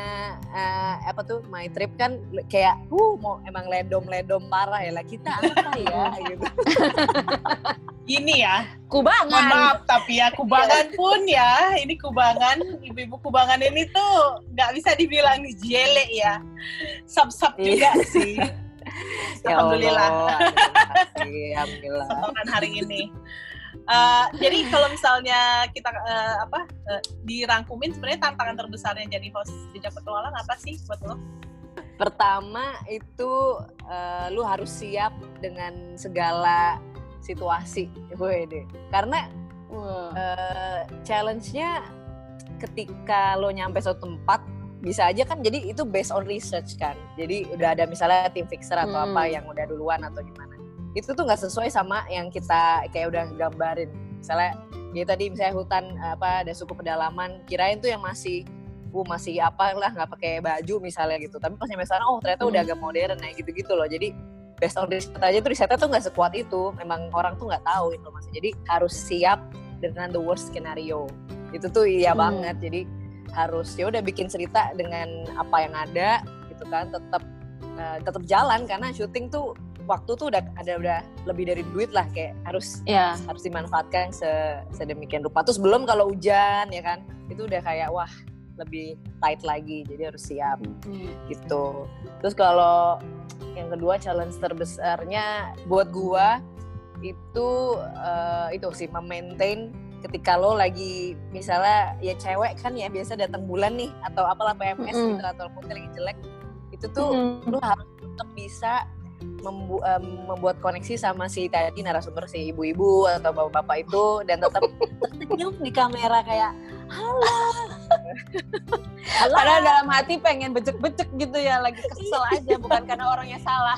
Speaker 3: eh, apa tuh My Trip kan kayak uh mau emang ledom-ledom parah ya lah kita apa ya gitu.
Speaker 1: ini ya mohon
Speaker 2: kubangan
Speaker 1: maaf tapi ya kubangan pun ya ini kubangan ibu-ibu kubangan ini tuh nggak bisa dibilang jelek ya sub-sub
Speaker 3: Iya.
Speaker 1: juga sih
Speaker 3: Ya
Speaker 1: alhamdulillah
Speaker 3: Allah, terima kasih, alhamdulillah.
Speaker 1: potongan hari ini Eh, jadi kalau misalnya kita eh, apa eh, dirangkumin sebenarnya tantangan terbesarnya jadi host jejak petualang apa sih buat lo?
Speaker 3: Pertama itu eh, lu harus siap dengan segala situasi, Wede. Karena
Speaker 2: Wah.
Speaker 3: eh, challenge-nya ketika lo nyampe suatu tempat bisa aja kan jadi itu based on research kan. Jadi udah ada misalnya tim fixer atau
Speaker 2: Hmm.
Speaker 3: apa yang udah duluan atau gimana. Itu tuh nggak sesuai sama yang kita kayak udah gambarin. Misalnya ya tadi misalnya hutan apa ada suku pedalaman, kirain tuh yang masih uh masih apa lah nggak pakai baju misalnya gitu. Tapi pas nyampe sana oh ternyata udah
Speaker 2: Hmm.
Speaker 3: agak modern ya gitu-gitu loh. Jadi based on research aja tuh risetnya tuh nggak sekuat itu. Memang orang tuh nggak tahu informasi. Jadi harus siap dengan the worst scenario. Itu tuh iya
Speaker 2: Hmm.
Speaker 3: banget. Jadi harus ya udah bikin cerita dengan apa yang ada gitu kan. Tetap eh, tetap jalan karena syuting tuh waktu tuh udah ada udah lebih dari duit lah kayak harus
Speaker 2: ya
Speaker 3: harus dimanfaatkan se- sedemikian rupa. Terus belum kalau hujan ya kan, itu udah kayak wah lebih tight lagi, jadi harus siap gitu. Terus kalau yang kedua challenge terbesarnya buat gua itu eh, itu sih memaintain ketika lo lagi misalnya ya cewek kan ya biasa datang bulan nih atau apalah PMS
Speaker 2: Mm-mm.
Speaker 3: gitu atau moodnya lagi jelek itu tuh
Speaker 2: Mm-mm.
Speaker 3: lu harus tetap bisa membu- em, membuat koneksi sama si tadi narasumber si ibu-ibu atau bapak-bapak itu dan tetap tersenyum di kamera kayak halo halo
Speaker 2: Padahal dalam hati pengen becek-becek gitu ya, lagi kesel aja, bukan karena orangnya salah.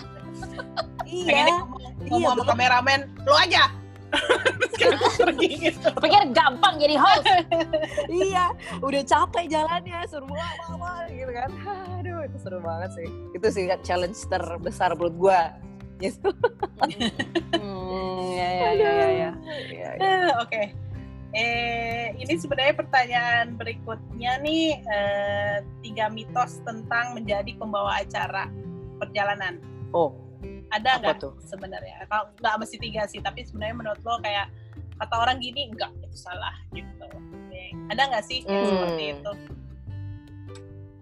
Speaker 3: Iya
Speaker 1: ngomong,
Speaker 3: Iya,
Speaker 1: ngomong sama
Speaker 3: betul.
Speaker 1: kameramen, lo aja. Pergi gitu.
Speaker 2: Pikir gampang jadi host.
Speaker 3: iya udah capek jalannya suruh bawa bawa gitu kan aduh itu seru banget sih itu sih challenge terbesar menurut gua gitu
Speaker 2: Hmm, ya, ya, ya, ya, ya.
Speaker 3: Iya.
Speaker 1: Eh, Oke. Eh, ini sebenarnya pertanyaan berikutnya nih eh, tiga mitos tentang menjadi pembawa acara perjalanan.
Speaker 3: oh
Speaker 1: Ada nggak sebenarnya? Kalau nggak mesti tiga sih, tapi sebenarnya menurut lo kayak kata orang gini enggak itu salah gitu. Ada nggak sih
Speaker 3: Hmm.
Speaker 1: seperti itu?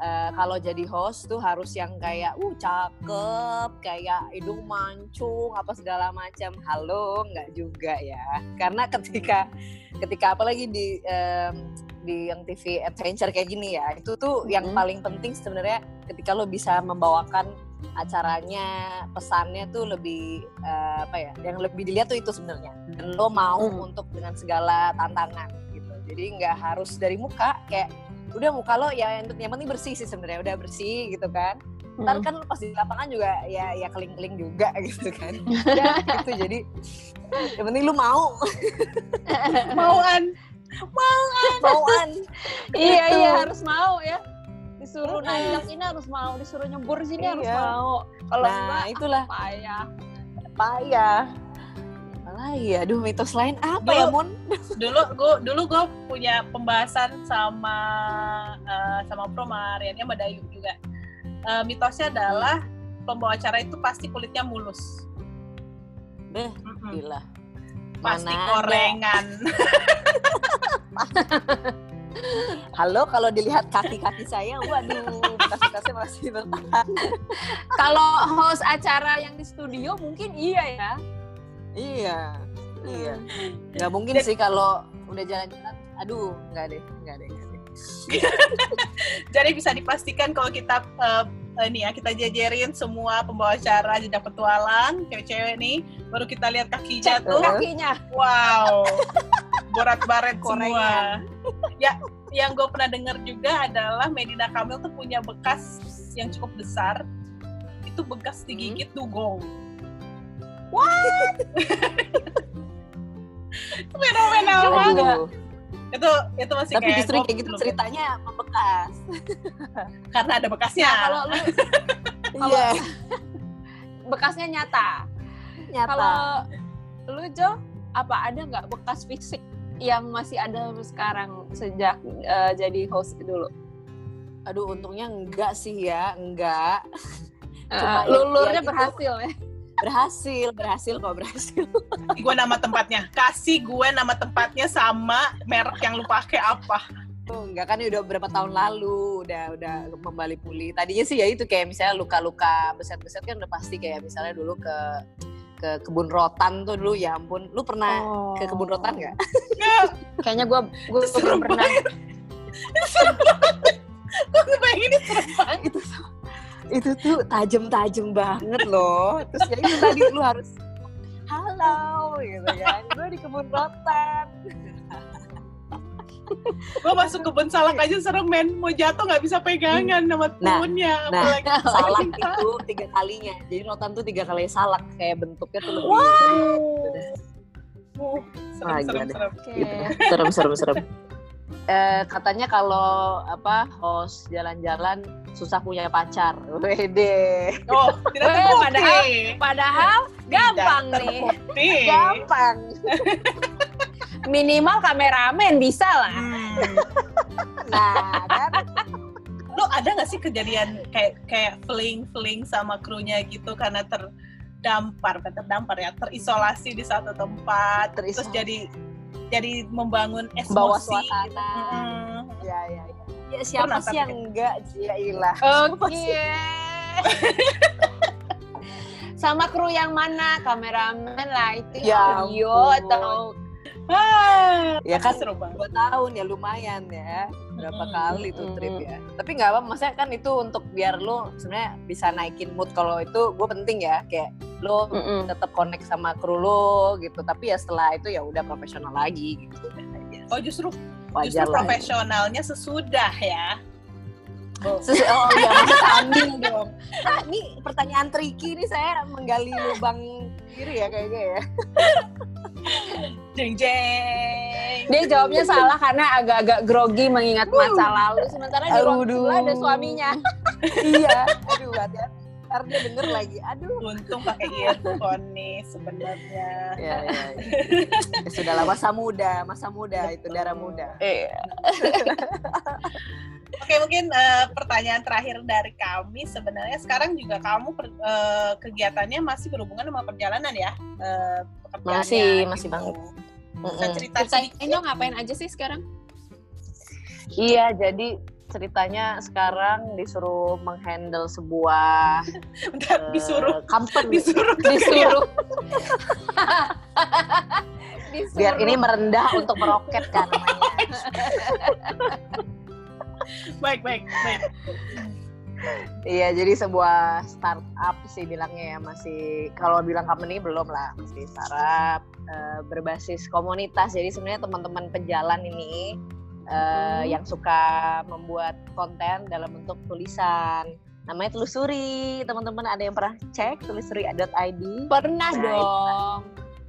Speaker 3: Eh, kalau jadi host tuh harus yang kayak uh cakep kayak hidung mancung apa segala macam halo nggak juga ya karena ketika ketika apalagi di em, di yang TV adventure kayak gini ya itu tuh yang
Speaker 2: Mhm.
Speaker 3: paling penting sebenarnya ketika lo bisa membawakan acaranya pesannya tuh lebih eh, apa ya yang lebih dilihat tuh itu sebenarnya dan lo mau
Speaker 2: Hmm.
Speaker 3: untuk dengan segala tantangan gitu jadi nggak harus dari muka kayak udah muka lo ya yang, yang penting bersih sih sebenarnya udah bersih gitu kan ntar
Speaker 2: Hmm.
Speaker 3: kan pas di lapangan juga ya ya keling keling juga gitu kan udah gitu jadi yang penting lu mau
Speaker 1: Mauan.
Speaker 3: mauan
Speaker 2: Iya,
Speaker 3: Gitu.
Speaker 2: iya, harus mau ya. Disuruh
Speaker 3: Mm-mm.
Speaker 2: nanjak ini harus mau, disuruh nyebur sini harus
Speaker 3: Iya.
Speaker 2: mau. Kalau
Speaker 3: nah
Speaker 2: enggak,
Speaker 3: itulah
Speaker 2: payah.
Speaker 3: payah Alah iya, aduh mitos lain apa
Speaker 1: Dulu-
Speaker 3: ya Mon?
Speaker 1: dulu gue dulu gue punya pembahasan sama eh, sama Pro Mariannya sama Dayu juga Eh, mitosnya adalah pembawa acara itu pasti kulitnya mulus
Speaker 3: Beh,
Speaker 1: Mm-mm.
Speaker 3: gila.
Speaker 1: pasti
Speaker 3: Mana
Speaker 1: gorengan
Speaker 3: Halo, kalau dilihat kaki-kaki saya, waduh, bekas-bekasnya masih bertahan.
Speaker 2: Kalau host acara yang di studio mungkin iya ya.
Speaker 3: Iya, iya. Nggak mungkin sih kalau udah jalan-jalan, aduh, nggak deh, nggak deh, nggak deh.
Speaker 1: jadi bisa dipastikan kalau kita eh, ini ya kita jajarin semua pembawa acara jejak petualang cewek-cewek nih baru kita lihat kakinya
Speaker 2: Cek
Speaker 1: tuh
Speaker 2: kakinya.
Speaker 1: wow borat-baret semua
Speaker 3: Korengan.
Speaker 1: Ya yang gue pernah dengar juga adalah Medina Kamil tuh punya bekas yang cukup besar itu bekas digigit dugong what fenomenal banget itu itu masih
Speaker 3: Tapi
Speaker 1: kayak
Speaker 3: justru kayak gitu ceritanya membekas.
Speaker 1: karena ada bekasnya.
Speaker 2: Nah, kalau lu
Speaker 3: Iya,
Speaker 2: bekasnya nyata.
Speaker 3: nyata.
Speaker 2: Kalau lu Jo, apa ada nggak bekas fisik yang masih ada sekarang sejak eh, jadi host dulu?
Speaker 3: Aduh, untungnya enggak sih ya, enggak. Cuma ya-
Speaker 2: lulurnya
Speaker 3: ya gitu.
Speaker 2: berhasil ya.
Speaker 3: Berhasil, berhasil kok berhasil.
Speaker 1: gue nama tempatnya. Kasih gue nama tempatnya sama merek yang lu pakai apa.
Speaker 3: Tuh, enggak kan udah berapa tahun lalu, udah udah kembali pulih. Tadinya sih ya itu kayak misalnya luka-luka beset-beset kan udah pasti kayak misalnya dulu ke ke kebun rotan tuh dulu ya ampun. Lu pernah
Speaker 2: Oh.
Speaker 3: ke kebun rotan nggak?
Speaker 2: Kayaknya gue gue
Speaker 1: Serem
Speaker 2: belum pernah.
Speaker 1: Gue ngebayangin ini serem banget.
Speaker 3: itu itu tuh tajam-tajam banget loh. Terus ya itu tadi lu harus halo gitu kan. Gue di kebun rotan.
Speaker 1: Gue masuk kebun salak aja serem men. Mau jatuh nggak bisa pegangan sama
Speaker 3: Nah,
Speaker 1: tuhunnya.
Speaker 3: nah,
Speaker 1: apalagi
Speaker 3: Salak itu tiga kalinya. Jadi rotan tuh tiga kali salak kayak bentuknya tuh lebih
Speaker 1: Uh,
Speaker 3: Wah,
Speaker 1: serem, serem, serem.
Speaker 2: Oke.
Speaker 3: gitu. Serem serem serem. Eh, katanya kalau apa host jalan-jalan susah punya pacar. Wede.
Speaker 1: Oh, tidak terbukti.
Speaker 2: padahal- Padahal gampang
Speaker 1: Tidak
Speaker 2: nih.
Speaker 3: Gampang.
Speaker 2: Minimal kameramen bisa lah.
Speaker 1: Hmm.
Speaker 3: Nah, kan
Speaker 1: Lu ada nggak sih kejadian kayak kayak fling fling sama krunya gitu karena terdampar, bukan terdampar ya, terisolasi di satu tempat, terus
Speaker 3: Terisolasi.
Speaker 1: jadi jadi membangun emosi.
Speaker 3: bawa
Speaker 1: gitu.
Speaker 3: suasana.
Speaker 1: Mm.
Speaker 3: Ya, ya, ya. Ya siapa
Speaker 1: Pernah,
Speaker 3: sih
Speaker 1: tapi
Speaker 3: yang
Speaker 1: kan-
Speaker 3: enggak? Ya ilah.
Speaker 2: Oke. Sama kru yang mana? Kameramen lah itu
Speaker 3: Ya
Speaker 2: audio
Speaker 3: ampun.
Speaker 2: atau
Speaker 3: Ya kan
Speaker 1: seru banget.
Speaker 3: dua tahun ya lumayan ya berapa kali tuh trip ya. Tapi nggak apa maksudnya kan itu untuk biar lu sebenarnya bisa naikin mood. Kalau itu gue penting ya kayak lu
Speaker 2: Mm-mm.
Speaker 3: tetap connect sama kru lu gitu. Tapi ya setelah itu ya udah profesional lagi gitu.
Speaker 1: Oh justru
Speaker 3: wajar
Speaker 1: justru
Speaker 3: lah
Speaker 1: profesionalnya sesudah ya.
Speaker 3: Sus- oh iya maksud sambil dong. Ah, ini pertanyaan tricky nih saya menggali lubang kiri ya kayaknya ya
Speaker 1: Jeng jeng.
Speaker 2: Dia jawabnya salah karena agak-agak grogi mengingat masa lalu. Sementara di ruang sebelah ada suaminya.
Speaker 3: iya aduh hati-hati ntar dia denger lagi aduh
Speaker 1: Untung pakai earphone nih sebenarnya.
Speaker 3: ya, ya, ya. ya sudah lah masa muda masa muda itu darah muda
Speaker 2: Iya.
Speaker 1: Oke mungkin eh, pertanyaan terakhir dari kami sebenarnya sekarang juga kamu per- eh, kegiatannya masih berhubungan sama perjalanan ya eh, pekerjaannya
Speaker 3: Masih,
Speaker 1: gitu.
Speaker 3: masih banget.
Speaker 1: Bisa
Speaker 3: Mm-mm.
Speaker 1: cerita
Speaker 2: Ceritain dong ngapain aja sih sekarang?
Speaker 3: Iya, jadi ceritanya sekarang disuruh menghandle sebuah
Speaker 1: Bentar,
Speaker 3: eh,
Speaker 1: disuruh
Speaker 3: company
Speaker 1: disuruh
Speaker 2: Disuruh. Disuruh.
Speaker 3: biar ini merendah untuk meroket kan namanya.
Speaker 1: baik baik baik.
Speaker 3: Iya, jadi sebuah startup sih bilangnya ya masih kalau bilang company belum lah, masih startup eh, berbasis komunitas. Jadi sebenarnya teman-teman pejalan ini eh, yang suka membuat konten dalam bentuk tulisan. Namanya telusuri, teman-teman ada yang pernah cek telusuri.id?
Speaker 2: Pernah
Speaker 3: Nah,
Speaker 2: dong.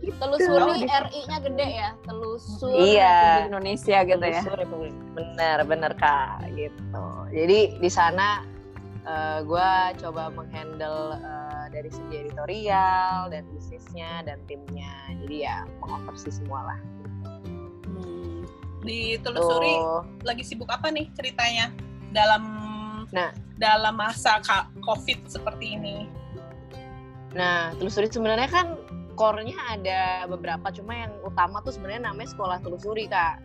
Speaker 2: Telusuri
Speaker 3: Itu.
Speaker 2: RI-nya gede ya. Telusur
Speaker 3: Iya.
Speaker 2: Republik Indonesia gitu ya.
Speaker 3: Telusuri Republik. Bener, bener kak, gitu. Jadi di sana gue coba menghandle eh, dari segi editorial dan bisnisnya dan timnya. Jadi ya mengoperasi semua lah.
Speaker 1: Hmm. Ditelusuri
Speaker 3: Tuh.
Speaker 1: lagi sibuk apa nih ceritanya dalam
Speaker 3: Nah.
Speaker 1: dalam masa covid seperti ini.
Speaker 3: Nah, telusuri sebenarnya kan core-nya ada beberapa, cuma yang utama tuh sebenarnya namanya sekolah telusuri kak.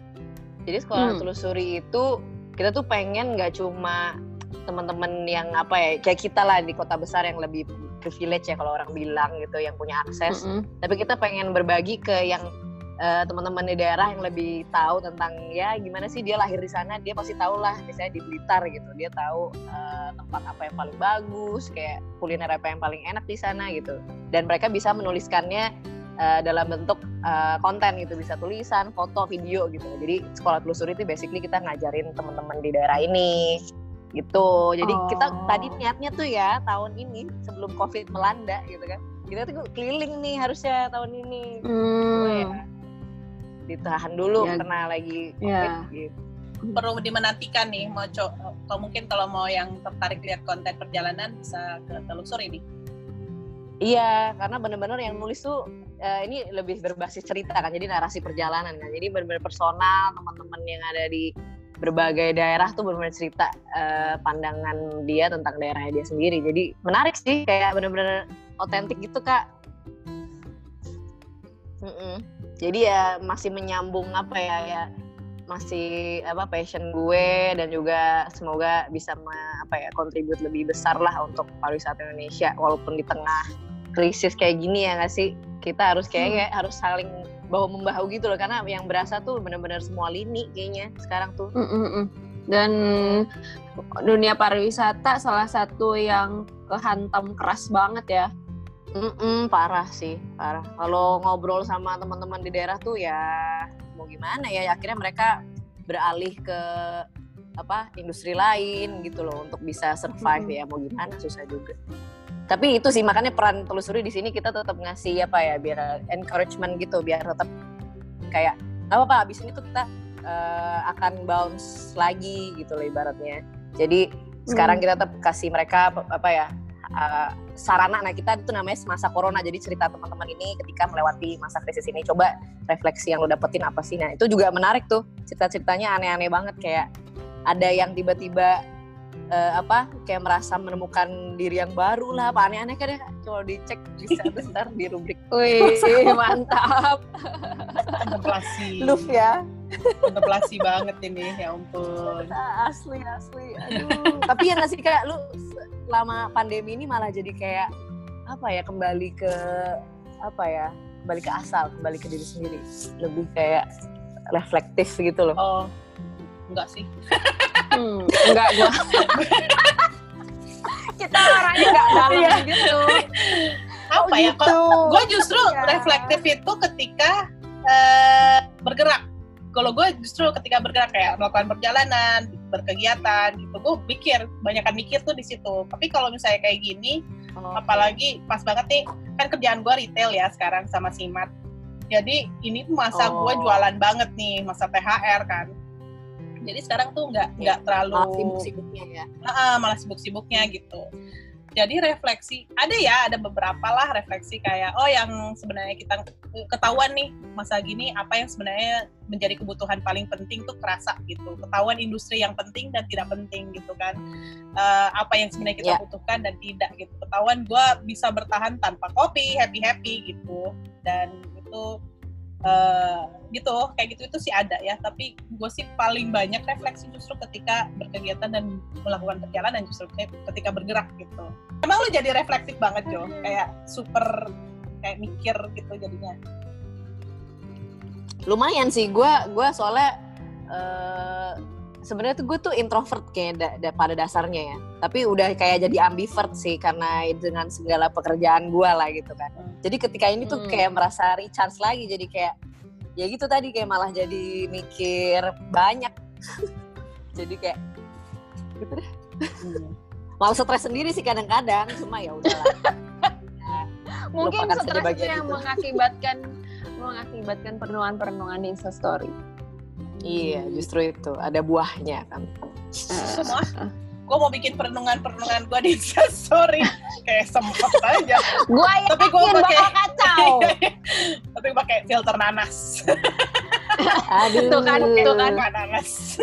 Speaker 3: Jadi sekolah
Speaker 2: Hmm.
Speaker 3: telusuri itu kita tuh pengen nggak cuma teman-teman yang apa ya kayak kita lah di kota besar yang lebih privilege ya kalau orang bilang gitu yang punya akses.
Speaker 2: Mm-mm.
Speaker 3: tapi kita pengen berbagi ke yang eh, teman-teman di daerah yang lebih tahu tentang ya gimana sih dia lahir di sana dia pasti tahu lah misalnya di Blitar gitu dia tahu eh, tempat apa yang paling bagus kayak kuliner apa yang paling enak di sana gitu. Dan mereka bisa menuliskannya eh, dalam bentuk eh, konten gitu bisa tulisan foto video gitu. Jadi sekolah telusuri itu basically kita ngajarin teman-teman di daerah ini gitu jadi kita
Speaker 2: Oh.
Speaker 3: tadi niatnya tuh ya tahun ini sebelum covid melanda gitu kan kita tuh keliling nih harusnya tahun ini Gue ya.
Speaker 2: Hmm.
Speaker 3: ditahan dulu
Speaker 2: Ya.
Speaker 3: karena lagi
Speaker 2: Ya.
Speaker 3: covid gitu.
Speaker 1: perlu dimenantikan nih mau co atau mungkin kalau mau yang tertarik lihat konten perjalanan bisa ke telusuri nih
Speaker 3: Iya, karena bener-bener yang nulis tuh eh, ini lebih berbasis cerita kan, jadi narasi perjalanan kan. Jadi bener-bener personal, teman-teman yang ada di berbagai daerah tuh bener-bener cerita eh, pandangan dia tentang daerahnya dia sendiri. Jadi menarik sih, kayak bener-bener otentik gitu kak. Mm-mm. Jadi ya masih menyambung apa ya ya masih apa passion gue dan juga semoga bisa me- apa ya kontribut lebih besar lah untuk pariwisata Indonesia walaupun di tengah krisis kayak gini ya nggak sih kita harus kayak, kayak harus saling bahu membahu gitu loh karena yang berasa tuh benar-benar semua lini kayaknya sekarang tuh
Speaker 2: Mm, mm, mm. Dan dunia pariwisata salah satu yang kehantam keras banget ya.
Speaker 3: Mm-mm, parah sih parah kalau ngobrol sama teman-teman di daerah tuh ya mau gimana ya akhirnya mereka beralih ke apa industri lain gitu loh untuk bisa survive
Speaker 2: Mm-mm.
Speaker 3: ya mau gimana susah juga tapi itu sih makanya peran telusuri di sini kita tetap ngasih apa ya biar encouragement gitu biar tetap kayak nggak apa-apa abis ini tuh kita eh, akan bounce lagi gitu loh ibaratnya. Jadi sekarang kita tetap kasih mereka apa- apa ya uh, sarana. Nah kita itu namanya masa corona jadi cerita teman-teman ini ketika melewati masa krisis ini coba refleksi yang lo dapetin apa sih. Nah itu juga menarik tuh cerita-ceritanya aneh-aneh banget kayak ada yang tiba-tiba eh, apa kayak merasa menemukan diri yang baru lah apa aneh-aneh kan ya coba dicek bisa ntar di rubrik.
Speaker 2: Wih, mantap.
Speaker 1: kontemplasi.
Speaker 3: Luf ya.
Speaker 1: Kontemplasi banget ini ya ampun.
Speaker 3: Ah, asli asli. Aduh. Tapi ya nggak sih kayak lu selama pandemi ini malah jadi kayak apa ya kembali ke apa ya kembali ke asal kembali ke diri sendiri. Lebih kayak reflektif gitu loh.
Speaker 1: Oh enggak sih
Speaker 2: Hmm, enggak gua. Kita orangnya enggak dalam gitu.
Speaker 1: apa ya
Speaker 3: gitu.
Speaker 1: gue justru
Speaker 2: Ya.
Speaker 1: reflektif itu ketika eh, bergerak kalau gue justru ketika bergerak kayak melakukan perjalanan berkegiatan gitu gue pikir banyakkan mikir tuh di situ tapi kalau misalnya kayak gini
Speaker 3: Oh,
Speaker 1: apalagi pas banget nih kan kerjaan gue retail ya sekarang sama Simat jadi ini masa gue
Speaker 3: Oh.
Speaker 1: jualan banget nih masa THR kan jadi sekarang tuh nggak nggak terlalu
Speaker 3: malah sibuk-sibuknya ya
Speaker 1: Heeh, malah sibuk-sibuknya gitu. Jadi refleksi ada ya, ada beberapa lah refleksi kayak oh yang sebenarnya kita ketahuan nih masa gini apa yang sebenarnya menjadi kebutuhan paling penting tuh kerasa gitu. Ketahuan industri yang penting dan tidak penting gitu kan. Eh, apa yang sebenarnya kita
Speaker 3: Ya.
Speaker 1: butuhkan dan tidak gitu. Ketahuan gue bisa bertahan tanpa kopi, happy happy gitu. Dan itu eh, gitu kayak gitu itu sih ada ya. Tapi gue sih paling banyak refleksi justru ketika berkegiatan dan melakukan perjalanan justru kayak ketika bergerak gitu. Emang lu jadi reflektif banget Jo? Kayak super kayak mikir gitu jadinya.
Speaker 3: Lumayan sih. Gue gua soalnya eh, sebenarnya tuh gue tuh introvert kayak da- da- pada dasarnya ya. Tapi udah kayak jadi ambivert sih karena dengan segala pekerjaan gue lah gitu kan.
Speaker 1: Hmm.
Speaker 3: jadi ketika ini tuh
Speaker 2: Hmm.
Speaker 3: kayak merasa recharge lagi jadi kayak ya gitu tadi kayak malah jadi mikir banyak. Jadi kayak gitu deh. Malah stres sendiri sih kadang-kadang cuma ya udahlah.
Speaker 2: Mungkin
Speaker 3: Lupakan saja
Speaker 2: stres itu yang mengakibatkan mengakibatkan penuhan-penuhan di Instastory.
Speaker 3: Iya justru itu ada buahnya kan.
Speaker 1: Semua? gue mau bikin perenungan-perenungan gue di story kayak sempat aja.
Speaker 2: Gua
Speaker 1: tapi gue pakai
Speaker 2: bakal kacau.
Speaker 1: tapi pakai filter nanas.
Speaker 3: Aduh
Speaker 2: Tuh kan, tuh kan.
Speaker 1: nanas